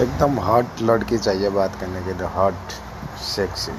एकदम हॉट लड़की चाहिए बात करने के लिए हॉट सेक्सी